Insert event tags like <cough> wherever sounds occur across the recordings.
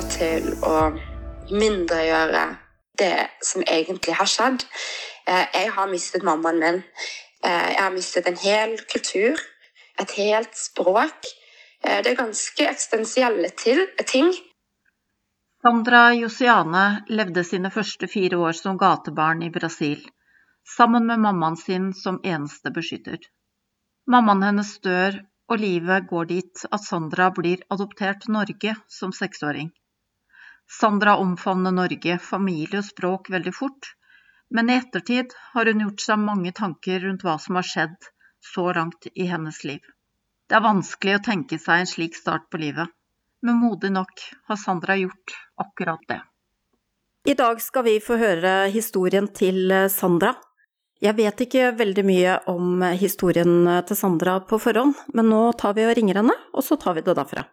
til å mindregjøre det som egentlig har skjedd. Eh, jeg har mistet mammaen min. Eh, jeg har mistet en hel kultur, et helt språk. Eh, det er ganske eksistensielle ting. Sandra Josiane levde sine første fire år som gatebarn i Brasil, sammen med mammaen sin som eneste beskytter. Mammaen hennes dør, og livet går dit at Sandra blir adoptert til Norge som seksåring. Sandra omfavner Norge, familie og språk veldig fort, men i ettertid har hun gjort seg mange tanker rundt hva som har skjedd så langt i hennes liv. Det er vanskelig å tenke seg en slik start på livet, men modig nok har Sandra gjort akkurat det. I dag skal vi få høre historien til Sandra. Jeg vet ikke veldig mye om historien til Sandra på forhånd, men nå tar vi og ringer henne, og så tar vi det derfra.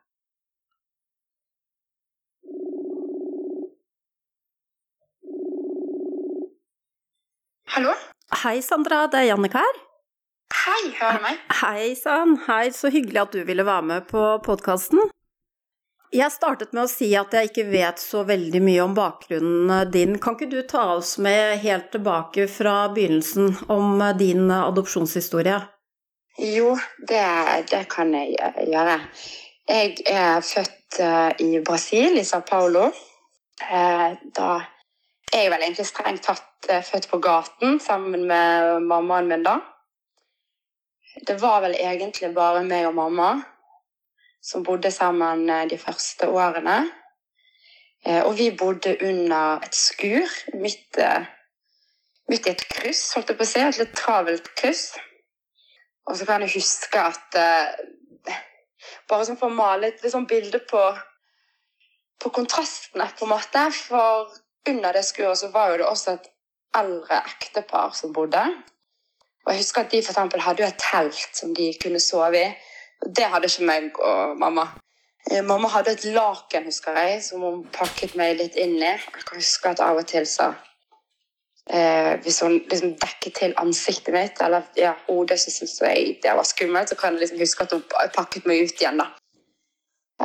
Hallo? Hei, Sandra. Det er Jannik her. Hei, hører du meg? Hei sann. Hei, så hyggelig at du ville være med på podkasten. Jeg startet med å si at jeg ikke vet så veldig mye om bakgrunnen din. Kan ikke du ta oss med helt tilbake fra begynnelsen om din adopsjonshistorie? Jo, det, det kan jeg gjøre. Jeg er født eh, i Brasil, i Sao Paulo. Eh, da er jeg vel egentlig strengt tatt eh, født på gaten sammen med mammaen min, da. Det var vel egentlig bare meg og mamma som bodde sammen eh, de første årene. Eh, og vi bodde under et skur midt, midt i et kryss, holdt jeg på å si. Et litt travelt kryss. Og så kan jeg huske at Bare sånn for å male et sånn bilde på, på kontrastene, på en måte. For under det skuret så var jo det også et eldre ektepar som bodde. Og jeg husker at de for eksempel hadde jo et telt som de kunne sove i. Det hadde ikke meg og mamma. Eh, mamma hadde et laken husker jeg, som hun pakket meg litt inn i. Jeg kan huske at av og til så eh, Hvis hun liksom dekket til ansiktet mitt eller ja, hodet, så syntes jeg det var skummelt. Så kan jeg liksom huske at hun pakket meg ut igjen. da.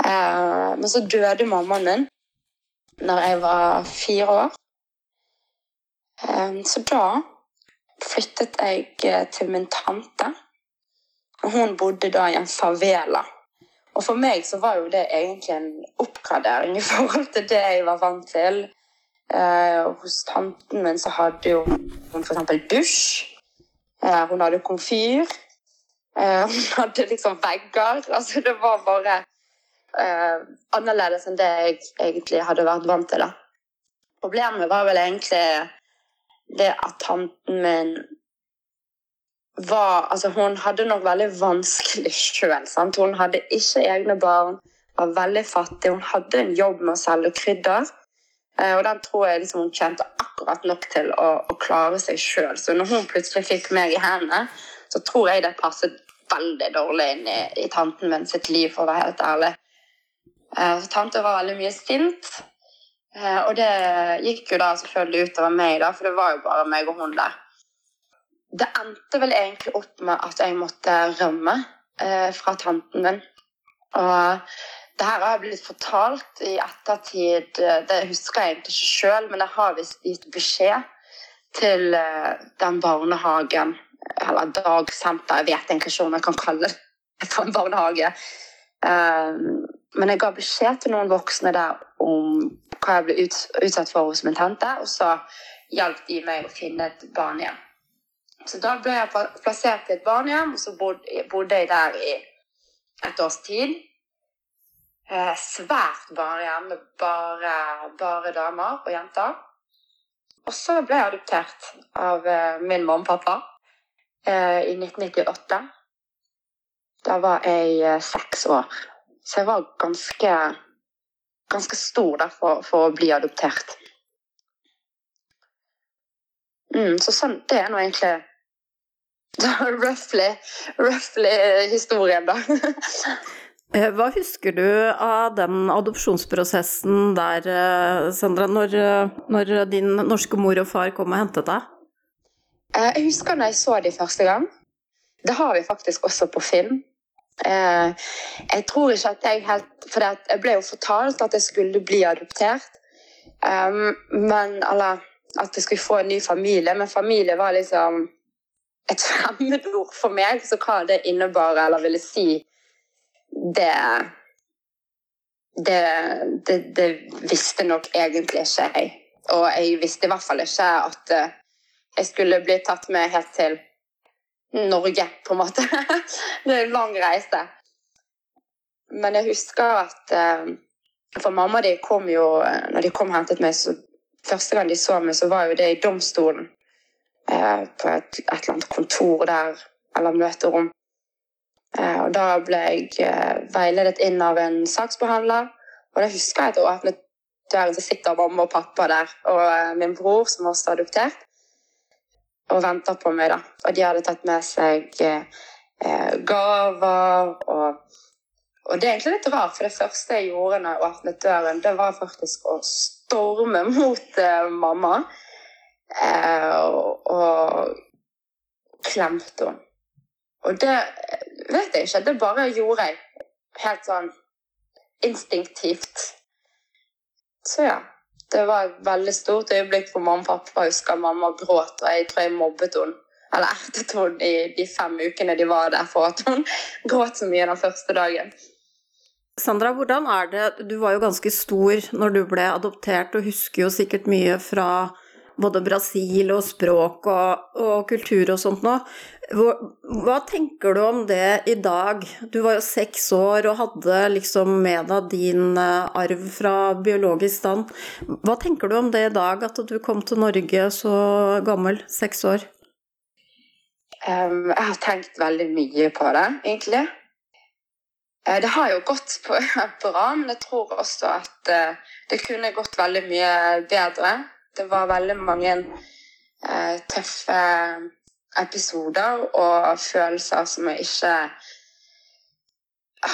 Eh, men så døde mammaen min når jeg var fire år. Ehm, så da flyttet jeg eh, til min tante. Hun bodde da i en favela. Og for meg så var jo det egentlig en oppgradering i <laughs> forhold til det jeg var vant til. Eh, hos tanten min så hadde jo hun f.eks. dusj. Eh, hun hadde komfyr. <laughs> Hun hadde liksom vegger. Altså det var bare eh, annerledes enn det jeg egentlig hadde vært vant til. da. Problemet var vel egentlig det at tanten min var Altså, hun hadde nok veldig vanskelig sjøl. Hun hadde ikke egne barn, var veldig fattig. Hun hadde en jobb med å selge krydder. Eh, og den tror jeg liksom hun kjente akkurat nok til å, å klare seg sjøl. Så når hun plutselig fikk meg i hendene, så tror jeg det passet veldig dårlig inn i, i tanten min sitt liv, for å være helt ærlig. Eh, så tante var veldig mye sint. Eh, og det gikk jo da selvfølgelig utover meg, da, for det var jo bare meg og hun der. Det endte vel egentlig opp med at jeg måtte rømme eh, fra tanten min. Og det her har blitt fortalt i ettertid. Det husker jeg egentlig ikke sjøl, men jeg har visst gitt beskjed til den barnehagen, eller dagsenter, jeg vet egentlig ikke om jeg kan kalle det <laughs> for en barnehage. Men jeg ga beskjed til noen voksne der om hva jeg ble utsatt for hos min tante, og så hjalp de meg å finne et barnehjem. Så da ble jeg plassert i et barnehjem, og så bodde jeg der i et års tid. Eh, svært barnehjem med bare, bare damer og jenter. Og så ble jeg adoptert av eh, min mamma og pappa eh, i 1998. Da var jeg seks år. Så jeg var ganske, ganske stor da, for, for, å bli adoptert. Mm, så sånn, det er nå egentlig <laughs> roughly, roughly historien, da. <laughs> Eh, hva husker du av den adopsjonsprosessen der, eh, Sandra, når, når, din norske mor og far kom og hentet deg? Eh, jeg husker når jeg så dem første gang. Det har vi faktisk også på film. Eh, jeg tror ikke at jeg helt For jeg ble jo fortalt at jeg skulle bli adoptert. Um, men Eller at jeg skulle få en ny familie. Men familie var liksom et <laughs> fremmedord for meg. Så hva det innebar eller ville si, det det, det, det visste nok egentlig ikke jeg. Og jeg visste i hvert fall ikke at uh, jeg skulle bli tatt med helt til Norge, på en måte. <laughs> det er en lang reise. Men jeg husker at uh, For mamma de kom jo Når de kom og hentet meg, så første gang de så meg, så var jo det i domstolen. Uh, på et, et, eller annet kontor der, eller møterom. og da ble jeg veiledet inn av en saksbehandler. Og da husker jeg at jeg åpnet døren, så sitter mamma og pappa der, og min bror, som også er adoptert og venta på meg. da. Og de hadde tatt med seg eh, gaver. Og, og, det er egentlig litt rart, for det første jeg gjorde når jeg åpnet døren, det var faktisk å storme mot eh, mamma. Eh, og, og klemte henne. Og det vet jeg ikke, det bare gjorde jeg. Helt sånn instinktivt. Så ja det var et veldig stort øyeblikk for mamma og pappa. Jeg husker mamma gråt, og jeg tror jeg mobbet henne. Eller <laughs> ertet henne i de fem ukene de var der for at hun <laughs> gråt så mye den første dagen. Sandra, hvordan er det Du var jo ganske stor når du ble adoptert, og husker jo sikkert mye fra både Brasil og språk og, og kultur og sånt nå. Hva, hva, tenker du om det i dag? Du var jo seks år og hadde liksom med deg din eh, arv fra biologisk stand. Hva tenker du om det i dag, at du kom til Norge så gammel, seks år? Um, jeg har tenkt veldig mye på det, egentlig. Uh, det har jo gått bra, <laughs> men jeg tror også at uh, det kunne gått veldig mye bedre. Det var veldig mange eh, tøffe episoder og følelser som jeg ikke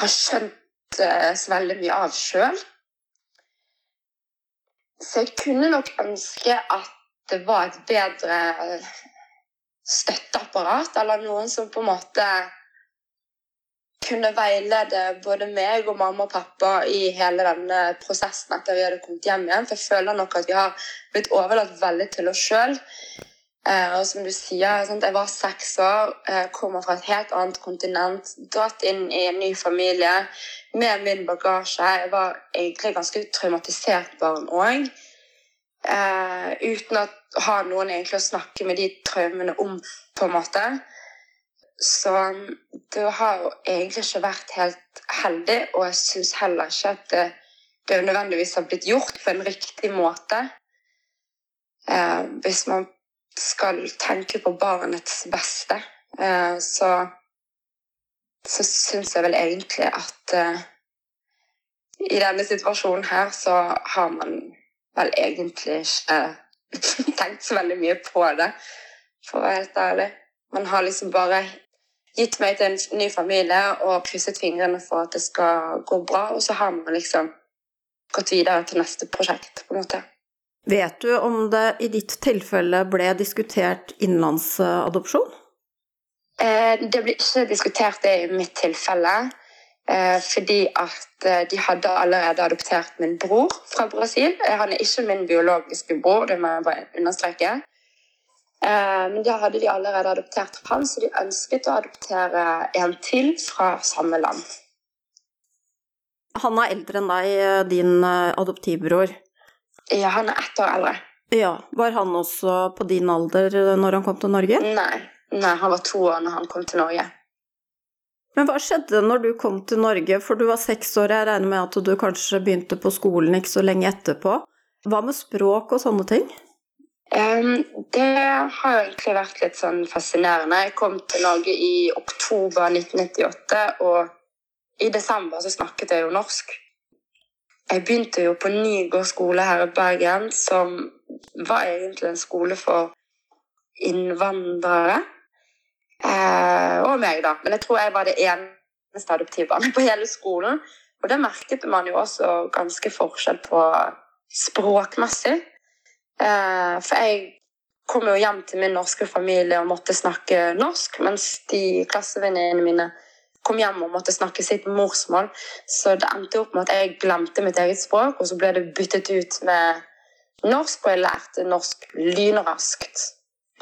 har skjønt eh, så veldig mye av sjøl. Så jeg kunne nok ønske at det var et bedre støtteapparat, eller noen som på en måte kunne veilede både meg og mamma og pappa i hele denne prosessen etter vi hadde kommet hjem igjen. For jeg føler nok at vi har blitt overlatt veldig til oss sjøl. Eh, og som du sier, jeg var seks år, eh, kommer fra et helt annet kontinent, dratt inn i en ny familie med min bagasje. Jeg var egentlig ganske traumatisert barn òg. Eh, uten å ha noen egentlig å snakke med de traumene om, på en måte. Så det har jo egentlig ikke vært helt heldig, og jeg syns heller ikke at det, det nødvendigvis har blitt gjort på en riktig måte. Eh, hvis man skal tenke på barnets beste, eh, så, så syns jeg vel egentlig at eh, i denne situasjonen her så har man vel egentlig ikke <laughs> tenkt så veldig mye på det, for å være helt ærlig. Man har liksom bare gitt meg til en ny familie og krysset fingrene for at det skal gå bra, og så har man liksom gått videre til neste prosjekt, på en måte. Vet du om det i ditt tilfelle ble diskutert innenlandsadopsjon? Eh, det ble ikke diskutert det i mitt tilfelle. Eh, fordi at eh, de hadde allerede adoptert min bror fra Brasil. Han er ikke min biologiske bror, det må jeg bare understreke. Men da hadde de allerede adoptert han, så de ønsket å adoptere en til fra samme land. Han er eldre enn deg, din adoptivbror? Ja, han er ett år eldre. Ja, Var han også på din alder når han kom til Norge? Nei, Nei han var to år når han kom til Norge. Men hva skjedde når du kom til Norge, for du var seks år, jeg regner med at du kanskje begynte på skolen ikke så lenge etterpå. Hva med språk og sånne ting? Det har egentlig vært litt sånn fascinerende. Jeg kom til Norge i oktober 1998, og i desember så snakket jeg jo norsk. Jeg begynte jo på Nygård skole her i Bergen, som var egentlig en skole for innvandrere. Eh, og meg, da. Men jeg tror jeg var det eneste adoptivbarnet på hele skolen. Og det merket man jo også ganske forskjell på språkmessig. Eh, for jeg kom jo hjem til min norske familie og måtte snakke norsk, mens de klassevenninnene mine kom hjem og måtte snakke sitt morsmål. Så det endte opp med at jeg glemte mitt eget språk, og så ble det byttet ut med norsk, og jeg lærte norsk lynraskt.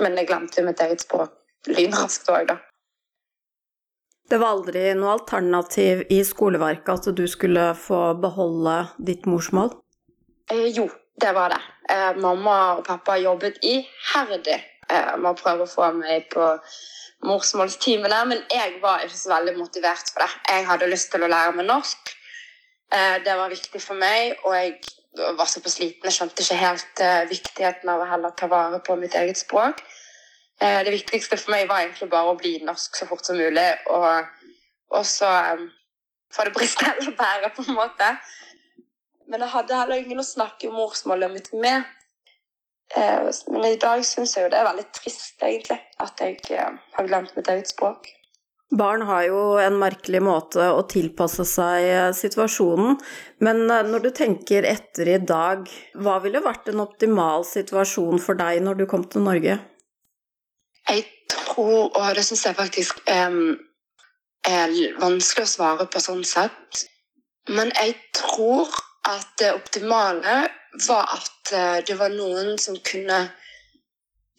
Men jeg glemte mitt eget språk lynraskt òg, da. Det var aldri noe alternativ i skoleverket at du skulle få beholde ditt morsmål? Eh, jo, det var det. Eh, mamma og pappa jobbet iherdig eh, med å prøve å få meg på morsmålstimene, men jeg var ikke så veldig motivert for det. Jeg hadde lyst til å lære meg norsk. Eh, det var viktig for meg, og jeg var såpass sliten. jeg skjønte ikke helt eh, viktigheten av å heller ta vare på mitt eget språk. Eh, det viktigste for meg var egentlig bare å bli norsk så fort som mulig, og, og så um, få det briste eller bære, på en måte. Men jeg hadde heller ingen å snakke morsmålet mitt med. Eh, men i dag syns jeg jo det er veldig trist, egentlig, at jeg eh, har glemt mitt eget språk. Barn har jo en merkelig måte å tilpasse seg situasjonen, men når du tenker etter i dag, hva ville vært en optimal situasjon for deg når du kom til Norge? Jeg tror, og det syns jeg faktisk um, er vanskelig å svare på sånn sett, men jeg tror at det optimale var at uh, det var noen som kunne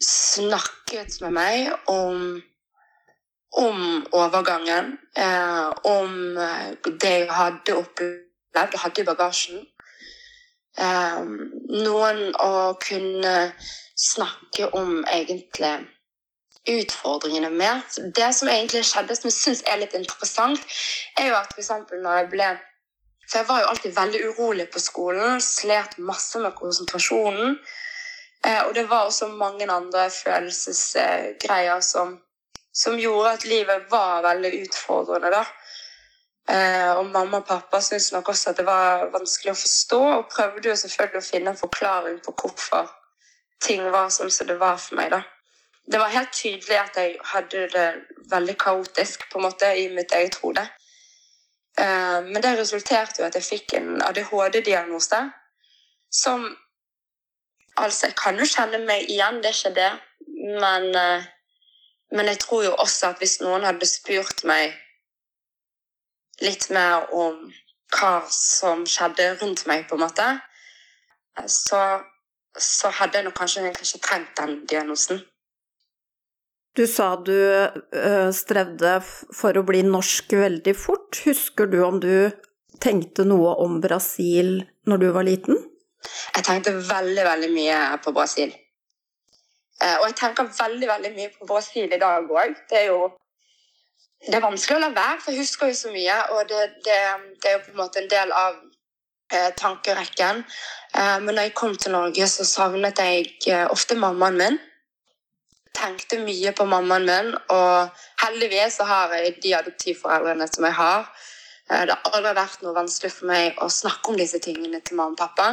snakket med meg om, om overgangen, Eh, om uh, det jeg hadde opplevd hadde i bagasjen. Eh, noen å kunne snakke om egentlig utfordringene med. Det som egentlig skjedde, som jeg syns er litt interessant, er jo at f.eks. når jeg ble For jeg var jo alltid veldig urolig på skolen, slet masse med konsentrasjonen. Eh, og det var også mange andre følelsesgreier som, som gjorde at livet var veldig utfordrende, da. Eh, og mamma og pappa syntes nok også at det var vanskelig å forstå, og prøvde jo selvfølgelig å finne en forklaring på hvorfor ting var sånn som det var for meg, da det var helt tydelig at jeg hadde det veldig kaotisk på en måte i mitt eget hode. Uh, men det resulterte jo at jeg fikk en ADHD-diagnose som Altså, jeg kan jo kjenne meg igjen, det er ikke det, men, uh, men jeg tror jo også at hvis noen hadde spurt meg litt mer om hva som skjedde rundt meg, på en måte, så, så hadde jeg nok kanskje ikke trengt den diagnosen. Du sa du uh, strevde for å bli norsk veldig fort. Husker du om du tenkte noe om Brasil når du var liten? Jeg tenkte veldig, veldig mye på Brasil. Uh, og jeg tenker veldig, veldig mye på Brasil i dag òg. Det er jo det er vanskelig å la være, for jeg husker jo så mye. Og det, det, det er jo på en måte en del av uh, tankerekken. men når jeg kom til Norge, så savnet jeg ofte mammaen min tenkte mye på mammaen min, og heldigvis så har jeg de adoptivforeldrene som jeg har. Eh, det har aldri vært noe vanskelig for meg å snakke om disse tingene til mamma og pappa.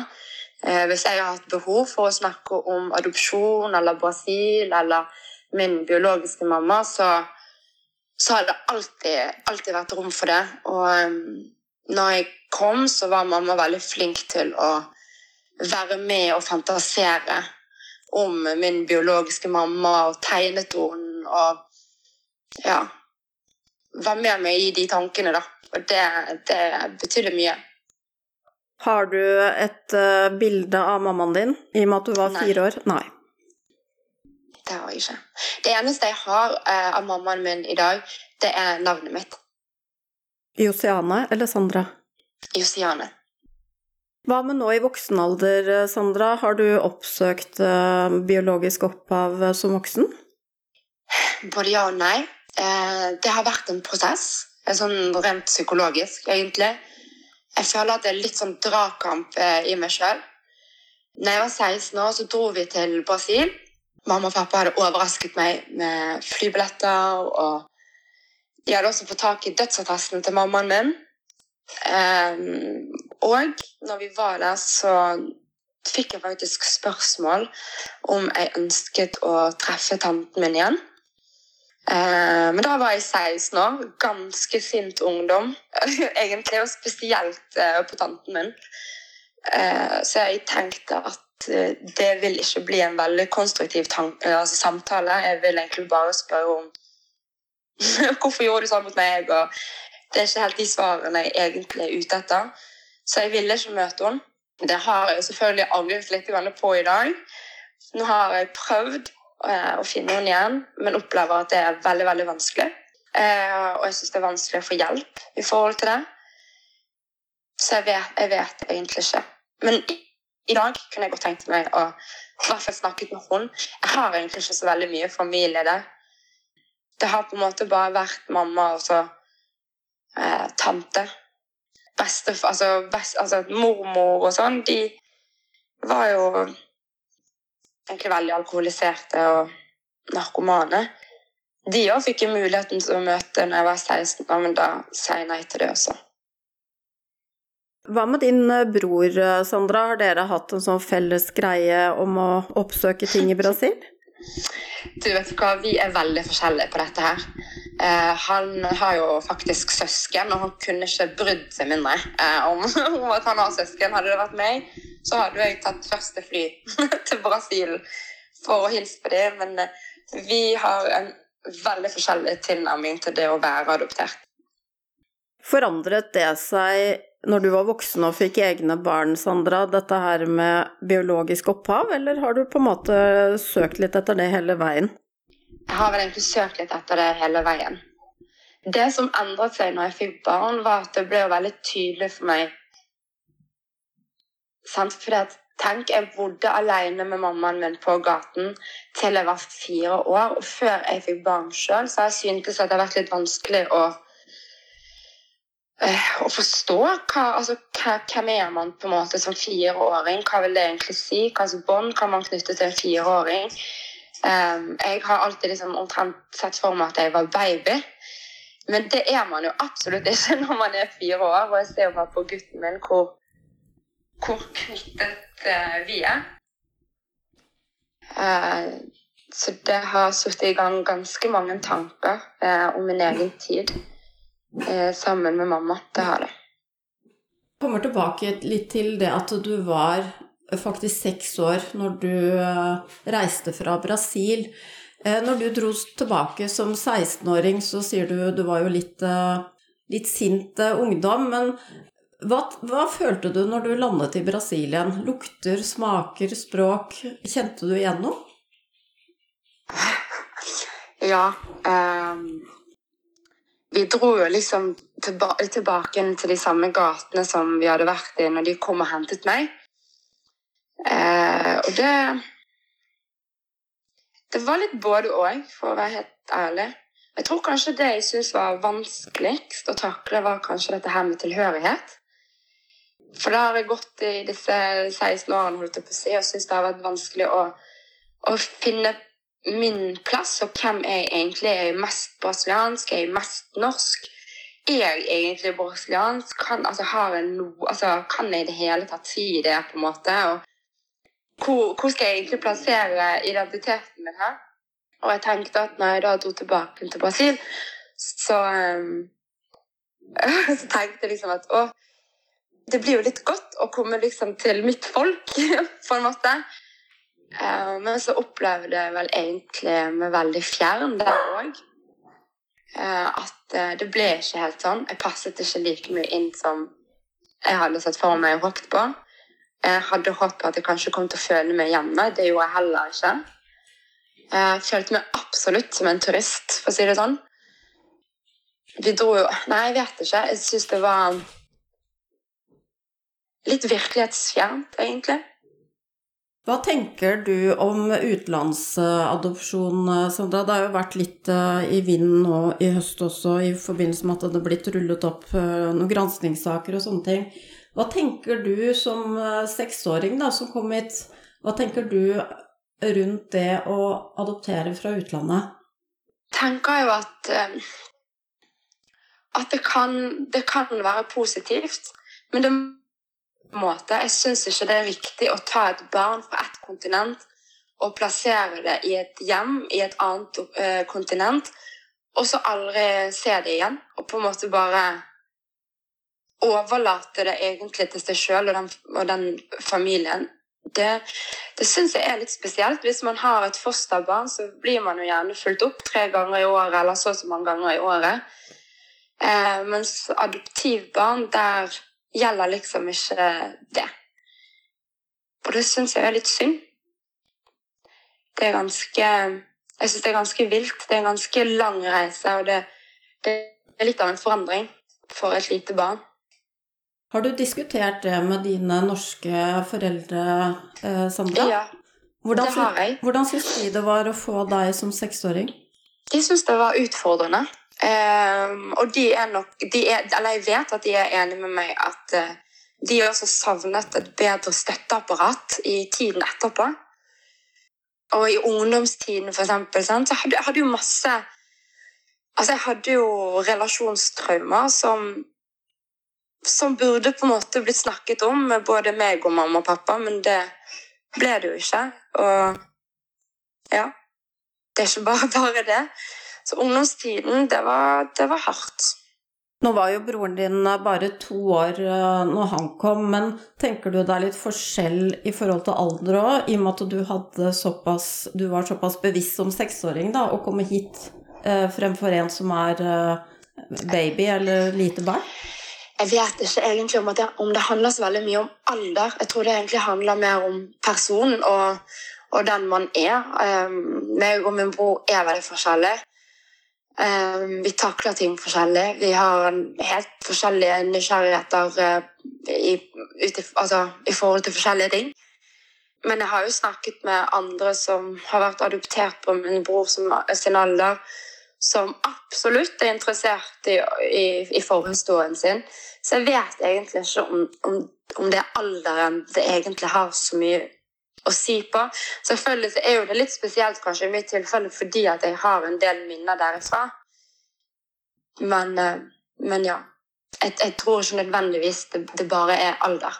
Eh, hvis jeg har hatt behov for å snakke om adopsjon eller Brasil eller min biologiske mamma, så, så har det alltid, alltid, vært rom for det. Og um, når jeg kom, så var mamma veldig flink til å være med og fantasere om min biologiske mamma og tegnet henne og ja Var med meg i de tankene, da. Og det, det betydde mye. Har du et uh, bilde av mammaen din i og med at du var Nei. fire år? Nei. Det har jeg ikke. Det eneste jeg har uh, av mammaen min i dag, det er navnet mitt. Josiane eller Sandra? Josiane. Hva med nå i voksen alder, Sandra? Har du oppsøkt uh, biologisk opphav som voksen? Både ja og nei. Eh, det har vært en prosess. Sånn rent psykologisk, egentlig. Jeg føler at det er litt sånn dragkamp eh, i meg sjøl. Da jeg var 16 år, så dro vi til Brasil. Mamma og pappa hadde overrasket meg med flybilletter. Og de hadde også fått tak i dødsattesten til mammaen min. Og når vi var der, så fikk jeg faktisk spørsmål om jeg ønsket å treffe tanten min igjen. Uh, men da var jeg 16 år. Ganske sint ungdom, <laughs> egentlig. Og spesielt uh, på tanten min. Uh, så jeg tenkte at det vil ikke bli en veldig konstruktiv altså samtale. Jeg vil egentlig bare spørre om <laughs> Hvorfor gjorde du sånn mot meg? Og det er ikke helt de svarene jeg egentlig er ute etter. Så jeg ville ikke møte henne. Det har jeg selvfølgelig angret litt på i dag. Nå har jeg prøvd eh, å finne henne igjen, men opplever at det er veldig veldig vanskelig. Eh, og jeg syns det er vanskelig å få hjelp i forhold til det. Så jeg vet, jeg vet egentlig ikke. Men i, dag kunne jeg godt tenkt meg å i hvert fall snakket med henne. Jeg har egentlig ikke så veldig mye familie der. Det har på en måte bare vært mamma og så eh, tante bestef, altså, best, altså mormor og sånn, de var jo egentlig veldig alkoholiserte og narkomane. De òg fikk jo muligheten til å møte når jeg var 16 år, men da sa jeg nei til det også. Hva med din eh, bror, eh, Sandra? Har dere hatt en sånn felles greie om å oppsøke ting i Brasil? Du vet hva, Vi er veldig forskjellige på dette her. Eh, han har jo faktisk søsken, og han kunne ikke brydd seg mindre eh, om, <laughs> om, at han har søsken. Hadde det vært meg, så hadde jeg tatt første fly <laughs> til Brasil for å hilse på dem. Men eh, vi har en veldig forskjellig tilnærming til det å være adoptert. Forandret det seg når du var voksen og fikk egne barn, Sandra, dette her med biologisk opphav, eller har du på en måte søkt litt etter det hele veien? Jeg har vel egentlig søkt litt etter det hele veien. Det som endret seg når jeg fikk barn, var at det ble veldig tydelig for meg sant? Tenk, jeg bodde alene med mammaen min på gaten til jeg var fire år. Og før jeg fikk barn sjøl, så har jeg syntes at det har vært litt vanskelig å Eh, å forstå hva, altså, hvem er man på en måte som fireåring. Hva vil det egentlig si? Hva slags bånd kan man knytte til en fireåring? Um, jeg har alltid liksom omtrent sett for meg at jeg var baby. Men det er man jo absolutt ikke <laughs> når man er fire år. Og jeg ser bare på gutten min hvor, hvor knyttet uh, vi er. Uh, så det har satt i gang ganske mange tanker uh, om min egen tid eh, sammen med mamma. Det har det. Jeg kommer tilbake litt til det at du var faktisk seks år når du eh, reiste fra Brasil. Eh, når du dro tilbake som 16-åring, så sier du du var jo litt, eh, litt sint ungdom. Men hva, hva, følte du når du landet i Brasil igjen? Lukter, smaker, språk. Kjente du igjen noe? Ja. Um vi dro jo liksom tilba tilbake til de samme gatene som vi hadde vært i når de kom og hentet meg. Eh, og det Det var litt både òg, for å være helt ærlig. Jeg tror kanskje det jeg syntes var vanskeligst å takle, var kanskje dette her med tilhørighet. For da har jeg gått i disse 16 årene holdt jeg på å si, og syntes det har vært vanskelig å, å finne min plass, og hvem jeg egentlig er. Jeg mest brasiliansk? Er jeg mest norsk? Er jeg egentlig brasiliansk? Kan, altså, no, altså, kan jeg i det hele tatt si det, på en måte? Og hvor, hvor, skal jeg egentlig plassere identiteten min her? Og jeg tenkte at når jeg da dro tilbake til Brasil, så um, <laughs> Så tenkte jeg liksom at å, det blir jo litt godt å komme liksom til mitt folk, <laughs> på en måte. Uh, men så opplevde jeg vel egentlig meg veldig fjern der òg. Uh, eh, at uh, det ble ikke helt sånn. Jeg passet ikke like mye inn som jeg hadde sett for meg og håpet på. Jeg hadde håpet at jeg kanskje kom til å føle meg hjemme. Det gjorde jeg heller ikke. Jeg følte meg absolutt som en turist, for å si det sånn. Vi dro jo Nei, jeg vet ikke. Jeg syns det var litt virkelighetsfjernt, egentlig. Hva tenker du om utenlandsadopsjon, Sandra? Det har jo vært litt eh, i vinden nå i høst også, i forbindelse med at det har blitt rullet opp eh, noen granskingssaker og sånne ting. Hva tenker du som eh, seksåring da, som kom hit, hva tenker du rundt det å adoptere fra utlandet? Jeg tenker jo at, at det, kan, det kan være positivt, men det måte. Jeg syns ikke det er riktig å ta et barn fra ett kontinent og plassere det i et hjem i et annet uh, kontinent, og så aldri se det igjen. Og på en måte bare overlate det egentlig til seg sjøl og, og, den familien Det, det syns jeg er litt spesielt. Hvis man har et fosterbarn, så blir man jo gjerne fulgt opp tre ganger i året, eller så og så mange ganger i året. Eh, mens adoptivbarn, der gjelder liksom ikke det. Og det syns jeg er litt synd. Det er ganske Jeg syns det er ganske vilt. Det er en ganske lang reise, og det, det er litt av en forandring for et lite barn. Har du diskutert det med dine norske foreldre, eh, Sandra? Ja, hvordan, det har jeg. Hvordan syns de det var å få deg som seksåring? De syns det var utfordrende. Um, og de er nok de er, Eller jeg vet at de er enige med meg at uh, de også savnet et bedre støtteapparat i tiden etterpå. Og i ungdomstiden, for eksempel, sant, så hadde jeg hadde jo masse Altså, jeg hadde jo relasjonstraumer som som burde på en måte blitt snakket om med både meg og mamma og pappa, men det ble det jo ikke. Og ja. Det er ikke bare <laughs> bare det. Så ungdomstiden, det var, det var hardt. Nå var jo broren din bare to år eh, når han kom, men tenker du det er litt forskjell i forhold til alder òg, i og med at du, hadde såpass, du var såpass bevisst som seksåring da, å komme hit eh, fremfor en som er eh, baby eller lite barn? Jeg vet ikke egentlig om, det, om det handler så veldig mye om alder. Jeg tror det egentlig handler mer om personen og, og den man er. Um, meg og min bror er veldig forskjellige. Um, vi takler ting forskjellig. Vi har helt forskjellige nysgjerrigheter uh, i, ut, altså, i forhold til forskjellige ting. Men jeg har jo snakket med andre som har vært adoptert på min bror som, sin alder, som absolutt er interessert i, i, i forhistorien sin. Så jeg vet egentlig ikke om, om, om, det er alderen det egentlig har så mye å si på. Selvfølgelig så er jo det litt spesielt kanskje i mitt tilfelle fordi at jeg har en del minner derifra. Men, eh, men ja. Jeg, jeg, tror ikke nødvendigvis det, det bare er alder.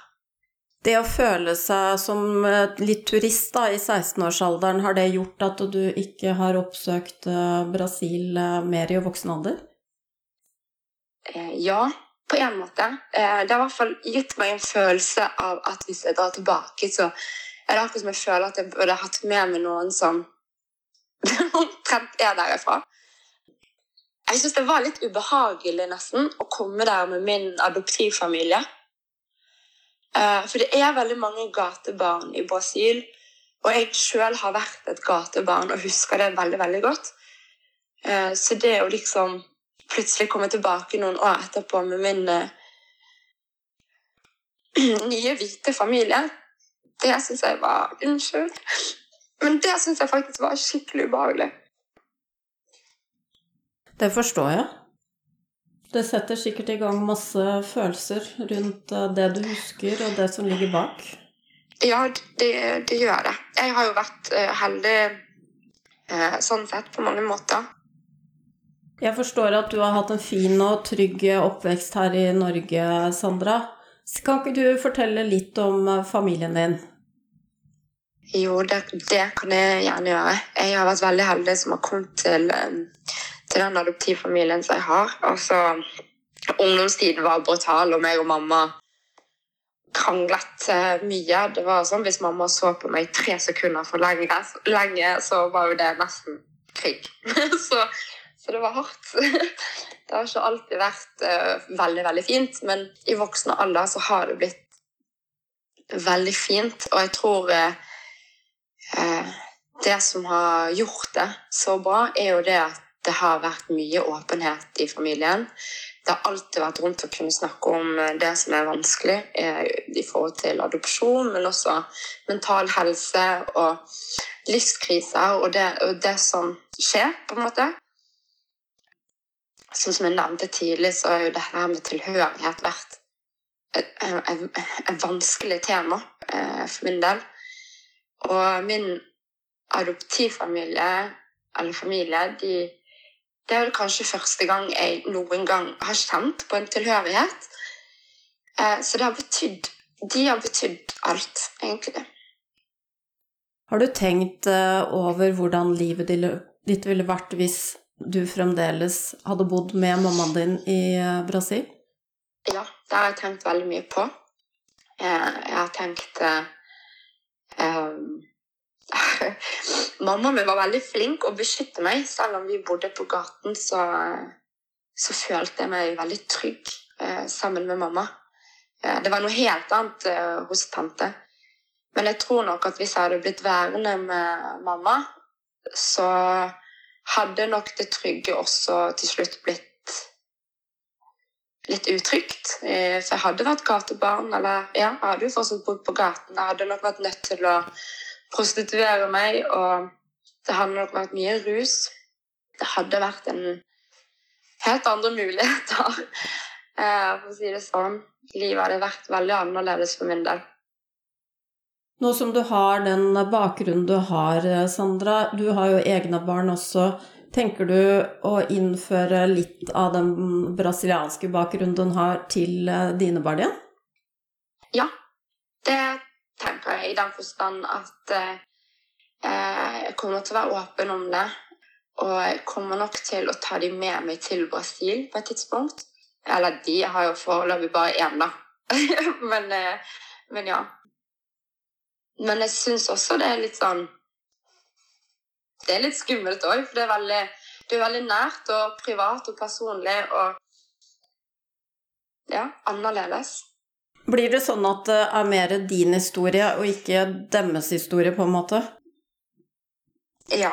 Det å føle seg som litt turist da, i 16-årsalderen, har det gjort at du ikke har oppsøkt eh, Brasil eh, mer i voksen alder? Ja, på en måte. Eh, det har i hvert fall gitt meg en følelse av at hvis jeg drar tilbake, så er det akkurat som jeg føler at jeg burde hatt med meg noen som <laughs> omtrent er derifra. Jeg syns det var litt ubehagelig nesten å komme der med min adoptivfamilie. Eh, for det er veldig mange gatebarn i Brasil, og jeg sjøl har vært et gatebarn og husker det veldig, veldig godt. Eh, så det å liksom plutselig komme tilbake noen år etterpå med min uh, <clears throat> nye, hvite familie, det syns jeg var Unnskyld. Men det syns jeg faktisk var skikkelig ubehagelig. Det forstår jeg. Det setter sikkert i gang masse følelser rundt eh, det du husker, og det som ligger bak. Ja, det, det gjør det. Jeg har jo vært uh, heldig uh, sånn sett på mange måter. Jeg forstår at du har hatt en fin og trygg oppvekst her i Norge, Sandra. Kan ikke du fortelle litt om eh, familien din? Jo, det, det kan jeg gjerne gjøre. Jeg har vært veldig heldig som har kommet til, eh, til den adoptivfamilien som jeg har. Altså, ungdomstiden var brutal, og meg og mamma kranglet eh, mye. Det var sånn Hvis mamma så på meg tre sekunder for lenge, lenge så var jo det nesten krig. <laughs> så så det var hardt. <laughs> Det har ikke alltid vært uh, veldig, veldig fint, men i voksen alder så har det blitt veldig fint. Og jeg tror uh, det som har gjort det så bra, er jo det at det har vært mye åpenhet i familien. Det har alltid vært til å kunne snakke om det som er vanskelig i forhold til adopsjon, men også mental helse og livskriser og det, og det som skjer, på en måte sånn som jeg nevnte tidlig, så har jo dette her med tilhørighet vært et, et, et vanskelig tema eh, for min del. Og min adoptivfamilie, eller familie, de, det er vel kanskje første gang jeg noen gang har kjent på en tilhørighet. Eh, så det har betydd De har betydd alt, egentlig. Har du tenkt eh, over hvordan livet ditt ville vært hvis du fremdeles hadde bodd med mammaen din i eh, Brasil? Ja, det har jeg tenkt veldig mye på. Jeg har tenkt eh, <laughs> Mamma min var veldig flink å beskytte meg. Selv om vi bodde på gaten, så, så følte jeg meg veldig trygg eh, sammen med mamma. Eh, det var noe helt annet eh, hos tante. Men jeg tror nok at hvis jeg hadde blitt værende med mamma, så hadde nok det trygge også til slutt blitt litt utrygt. For jeg hadde vært gatebarn, eller ja, jeg hadde jo fortsatt bodd på gaten. Jeg hadde nok vært nødt til å prostituere meg, og det hadde nok vært mye rus. Det hadde vært en helt andre muligheter, <laughs> eh, for å si det sånn. Livet hadde vært veldig annerledes for min del. Nå som du har den bakgrunnen du har, Sandra, du har jo egne barn også. Tenker du å innføre litt av den brasilianske bakgrunnen du har, til eh, dine barn igjen? Ja, det tenker jeg i den forstand at eh, jeg kommer til å være åpen om det. Og jeg kommer nok til å ta dem med meg til Brasil på et tidspunkt. Eller de har jo foreløpig bare én, da. <laughs> men, eh, men ja. Men jeg syns også det er litt sånn Det er litt skummelt òg, for det er, veldig, det er veldig nært og privat og personlig og ja, annerledes. Blir det sånn at det er mer din historie og ikke deres historie, på en måte? Ja,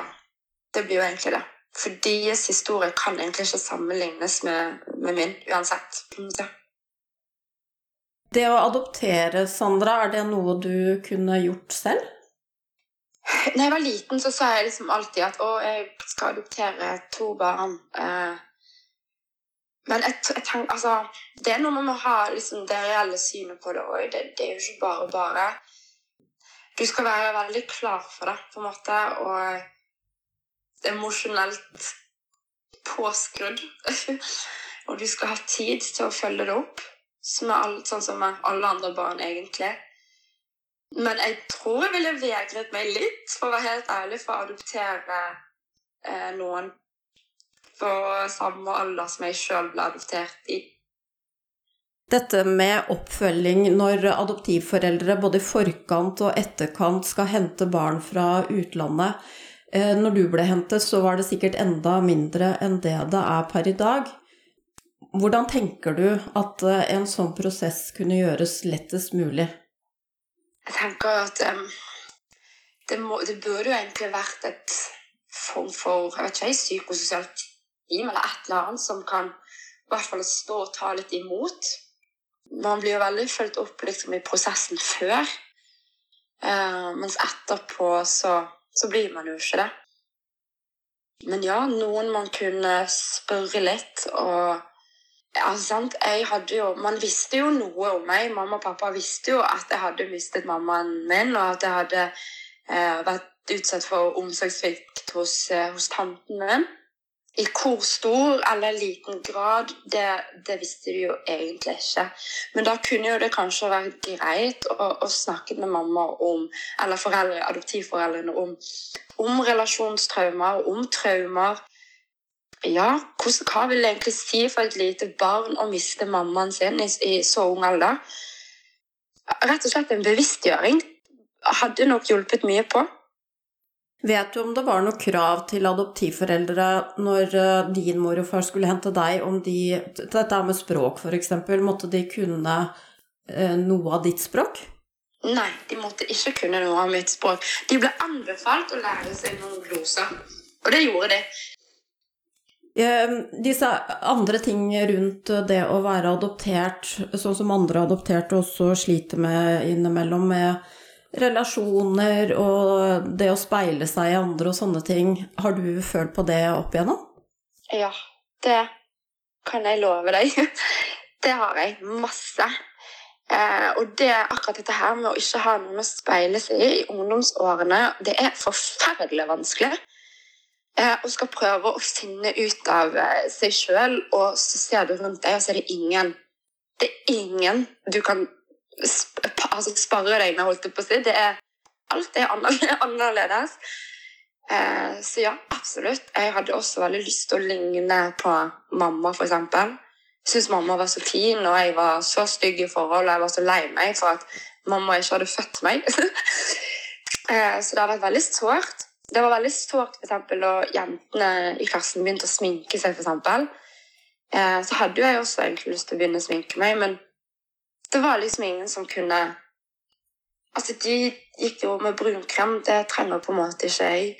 det blir jo egentlig det. For deres historie kan egentlig ikke sammenlignes med, med min, uansett. Ja. Det å adoptere, Sandra, er det noe du kunne gjort selv? Da jeg var liten, så sa jeg liksom alltid at å, jeg skal adoptere to barn. Eh, men jeg, jeg altså, det er noe med å ha liksom, det reelle synet på det òg. Det, det, er jo ikke bare bare. Du skal være veldig klar for det, på en måte, og emosjonelt påskrudd. <laughs> og du skal ha tid til å følge det opp som alt, sånn som med alle andre barn, egentlig. Men jeg tror jeg ville vegret meg litt, for å være helt ærlig, for å adoptere eh, noen på samme alder som jeg sjøl ble adoptert i. Dette med oppfølging når adoptivforeldre både i forkant og etterkant skal hente barn fra utlandet. Eh, når du ble hentet, så var det sikkert enda mindre enn det det er per i dag. Hvordan tenker du at eh, en sånn prosess kunne gjøres lettest mulig? Jeg tenker at um, det, må, det, burde jo egentlig vært et form for jeg vet ikke, psykososialt team eller et eller annet som kan i hvert fall stå og ta litt imot. Man blir jo veldig fulgt opp liksom, i prosessen før, uh, mens etterpå så, så blir man jo ikke det. Men ja, noen man kunne spørre litt og ja, sant. Jeg hadde jo Man visste jo noe om meg. Mamma og pappa visste jo at jeg hadde mistet mammaen min, og at jeg hadde eh, vært utsatt for omsorgssvikt hos, eh, hos tanten min. I hvor stor eller liten grad, det, det, visste de jo egentlig ikke. Men da kunne jo det kanskje vært greit å, å snakke med mamma om, eller foreldre, adoptivforeldrene om, om relasjonstraumer, om traumer ja, hvordan, hva vil det egentlig si for et lite barn å miste mammaen sin i, i så ung alder? Rett og slett en bevisstgjøring hadde nok hjulpet mye på. Vet du om det var noe krav til adoptivforeldre når eh, din mor og far skulle hente deg, om de Dette med språk, f.eks. Måtte de kunne eh, noe av ditt språk? Nei, de måtte ikke kunne noe av mitt språk. De ble anbefalt å lære seg noen gloser, og det gjorde de. Ehm, disse andre ting rundt det å være adoptert, sånn som andre adopterte også sliter med innimellom, med relasjoner og det å speile seg i andre og sånne ting, har du følt på det opp igjennom? Ja, det kan jeg love deg. <laughs> Det har jeg. Masse. Eh, og det akkurat dette her med å ikke ha noen å speile seg i i ungdomsårene, det er forferdelig vanskelig. Eh, og skal prøve å finne ut av eh, seg sjøl, og så ser du rundt deg, og så er det ingen Det er ingen du kan altså, sparre deg med, holdt jeg på å si. Det er, alt er <laughs> annerledes. Eh, så ja, absolutt. Jeg hadde også veldig lyst til å ligne på mamma, f.eks. Syntes mamma var så fin, og jeg var så stygg i forhold, og jeg var så lei meg for at mamma ikke hadde født meg. <laughs> Eh, så det har vært veldig sårt. Det var veldig sårt for eksempel, da jentene i klassen begynte å sminke seg. For eksempel. eh, så hadde jo jeg også egentlig lyst til å begynne å sminke meg, men det var liksom ingen som kunne Altså, De gikk jo med brunkrem. Det trenger på en måte ikke jeg.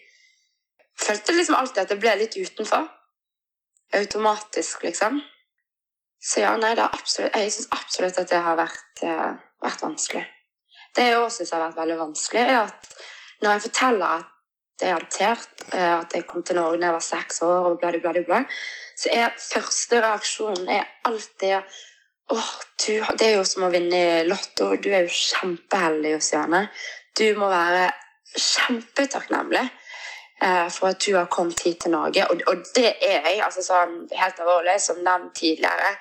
Følte liksom alltid at jeg ble litt utenfor. Automatisk, liksom. Så ja, nei, det absolutt, jeg syns absolutt at det har vært, eh, vært vanskelig. Det jeg også syns har vært veldig vanskelig, er at når jeg forteller at jeg er adoptert, eh, at jeg kom til Norge da jeg var seks år, og bla, bla, bla, så er første reaksjonen er alltid Åh, du, det er jo som å vinne Lotto. Du er jo kjempeheldig, Josiane. Du må være kjempetakknemlig eh, for at du har kommet hit til Norge. Og, og det er jeg. altså sånn Helt alvorlig, som nevnt tidligere.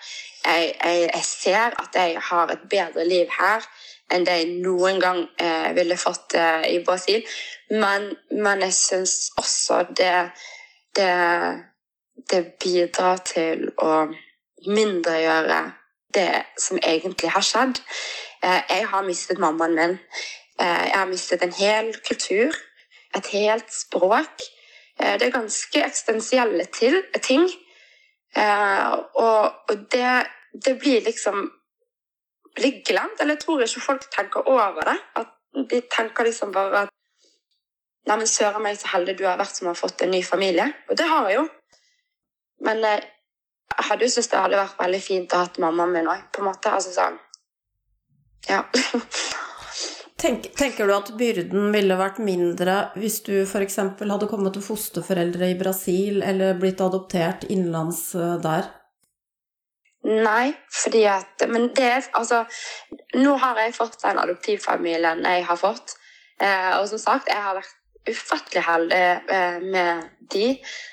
Jeg, jeg, jeg ser at jeg har et bedre liv her enn det jeg noen gang eh, ville fått eh, i Brasil. Men, men jeg syns også det, det, det bidrar til å mindregjøre det som egentlig har skjedd. Eh, jeg har mistet mammaen min. Eh, jeg har mistet en hel kultur, et helt språk. Eh, det er ganske eksistensielle ting. Og, det, det blir liksom blir glemt. Eller jeg tror ikke folk tenker over det. At de tenker liksom bare at Neimen, søren meg så heldig du har vært som har fått en ny familie. Og det har jeg jo. Men jeg hadde jo syntes det hadde vært veldig fint å ha mammaen min òg, på en måte. Altså sånn Ja. <laughs> Tenk, tenker du at byrden ville vært mindre hvis du f.eks. hadde kommet til fosterforeldre i Brasil eller blitt adoptert innenlands der? Nei, fordi at Men det altså Nå har jeg fått den adoptivfamilien jeg har fått. Eh, og som sagt, jeg har vært ufattelig heldig eh, med de.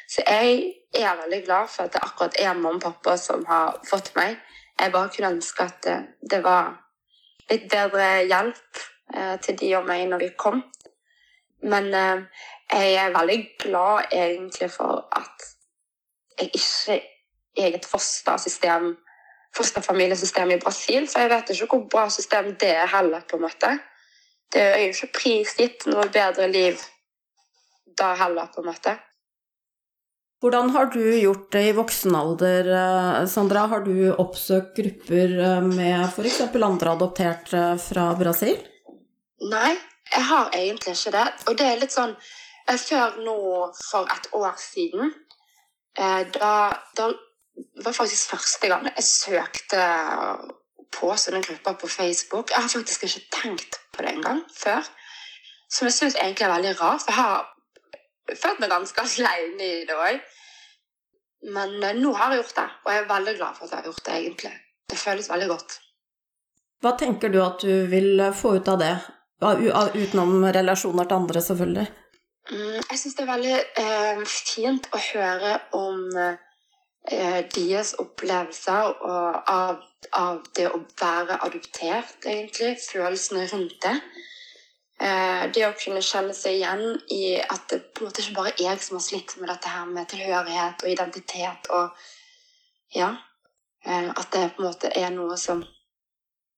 Så jeg er veldig glad for at det akkurat er mamma og pappa som har fått meg. Jeg bare kunne ønske at det, det var litt bedre hjelp eh, til de og meg når vi kom. Men eh, jeg er veldig glad egentlig for at jeg ikke er et fostersystem fosterfamiliesystem i Brasil, for jeg vet ikke hvor bra system det er heller. på en måte. Det er jo ikke prisgitt noe bedre liv da heller, på en måte. Hvordan har du gjort det i voksen alder, eh, Sandra? Har du oppsøkt grupper eh, med f.eks. andre adopterte fra Brasil? Nei, jeg har egentlig ikke det. Og det er litt sånn Før nå, for et år siden, eh, da, da var faktisk første gang jeg søkte på sånne grupper på Facebook. Jeg har faktisk ikke tenkt på det engang før. Som jeg syns egentlig er veldig rart. For jeg har følt meg ganske <laughs> aleine i det òg. Men eh, nå har jeg gjort det, og jeg er veldig glad for at jeg har gjort det, egentlig. Det føles veldig godt. Hva tenker du at du vil få ut av det? Utenom relasjoner til andre, selvfølgelig. Mm, jeg syns det er veldig eh, fint å høre om eh, deres opplevelser av, av, det å være adoptert, egentlig. Følelsene rundt det. Eh, det å kunne kjenne seg igjen i at det på en måte ikke bare er jeg som har slitt med dette her med tilhørighet og identitet og Ja. Eh, at det på en måte er noe som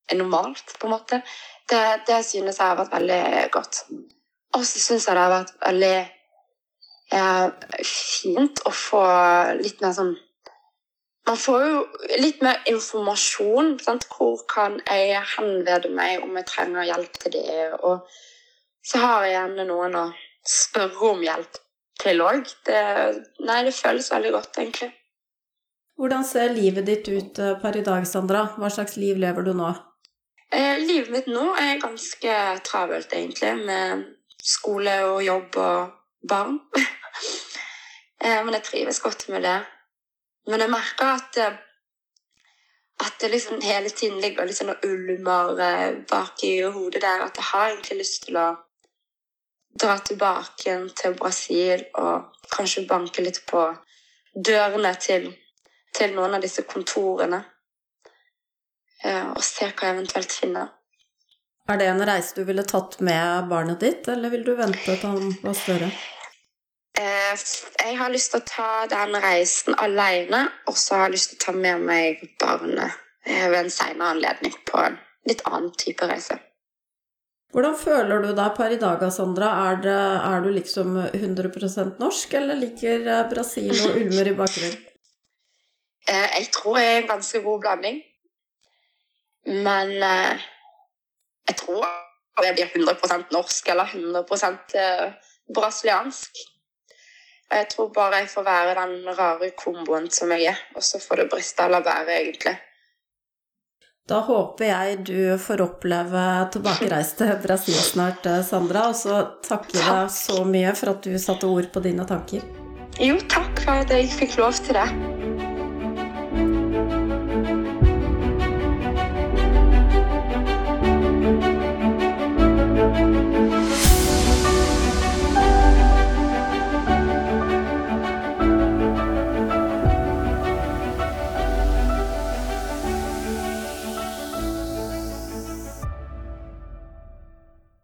er normalt, på en måte. Det, det synes jeg har vært veldig godt. Og så syns jeg det har vært veldig eh, fint å få litt mer sånn man får jo litt mer informasjon. Sant? Hvor kan jeg henvende meg om jeg trenger hjelp til det? Og så har jeg gjerne noen å spørre om hjelp til òg. Nei, det føles veldig godt, egentlig. Hvordan ser livet ditt ut eh, per i dag, Sandra? Hva slags liv lever du nå? Eh, livet mitt nå er ganske travelt, egentlig, med skole og jobb og barn. <laughs> eh, men jeg trives godt med det. Men jeg merker at eh, at det liksom hele tiden ligger liksom og ulmer eh, bak i hodet der. At jeg har egentlig lyst til å dra tilbake til Brasil og kanskje banke litt på dørene til, til noen av disse kontorene. Eh, og se hva jeg eventuelt finner. Er det en reise du ville tatt med barnet ditt, eller vil du vente til han var større? Eh, jeg har lyst til å ta den reisen alene, og så har jeg lyst til å ta med meg barnet eh, ved en senere anledning på en litt annen type reise. Hvordan føler du deg per i dag, Sandra? Er, det, er du liksom 100% norsk, eller liker eh, Brasil og ulmer i bakgrunnen? <laughs> Eh, jeg tror jeg er en ganske god blanding. Men eh, jeg tror jeg blir 100% norsk eller 100% brasiliansk. Jeg tror bare jeg får være den rare komboen som jeg er, og så får det briste eller bære, egentlig. Da håper jeg du får oppleve tilbakereis til Brasil snart, eh, Sandra. Og så takker jeg deg så mye for at du satte ord på dine tanker. Jo, takk for at jeg fikk lov til det.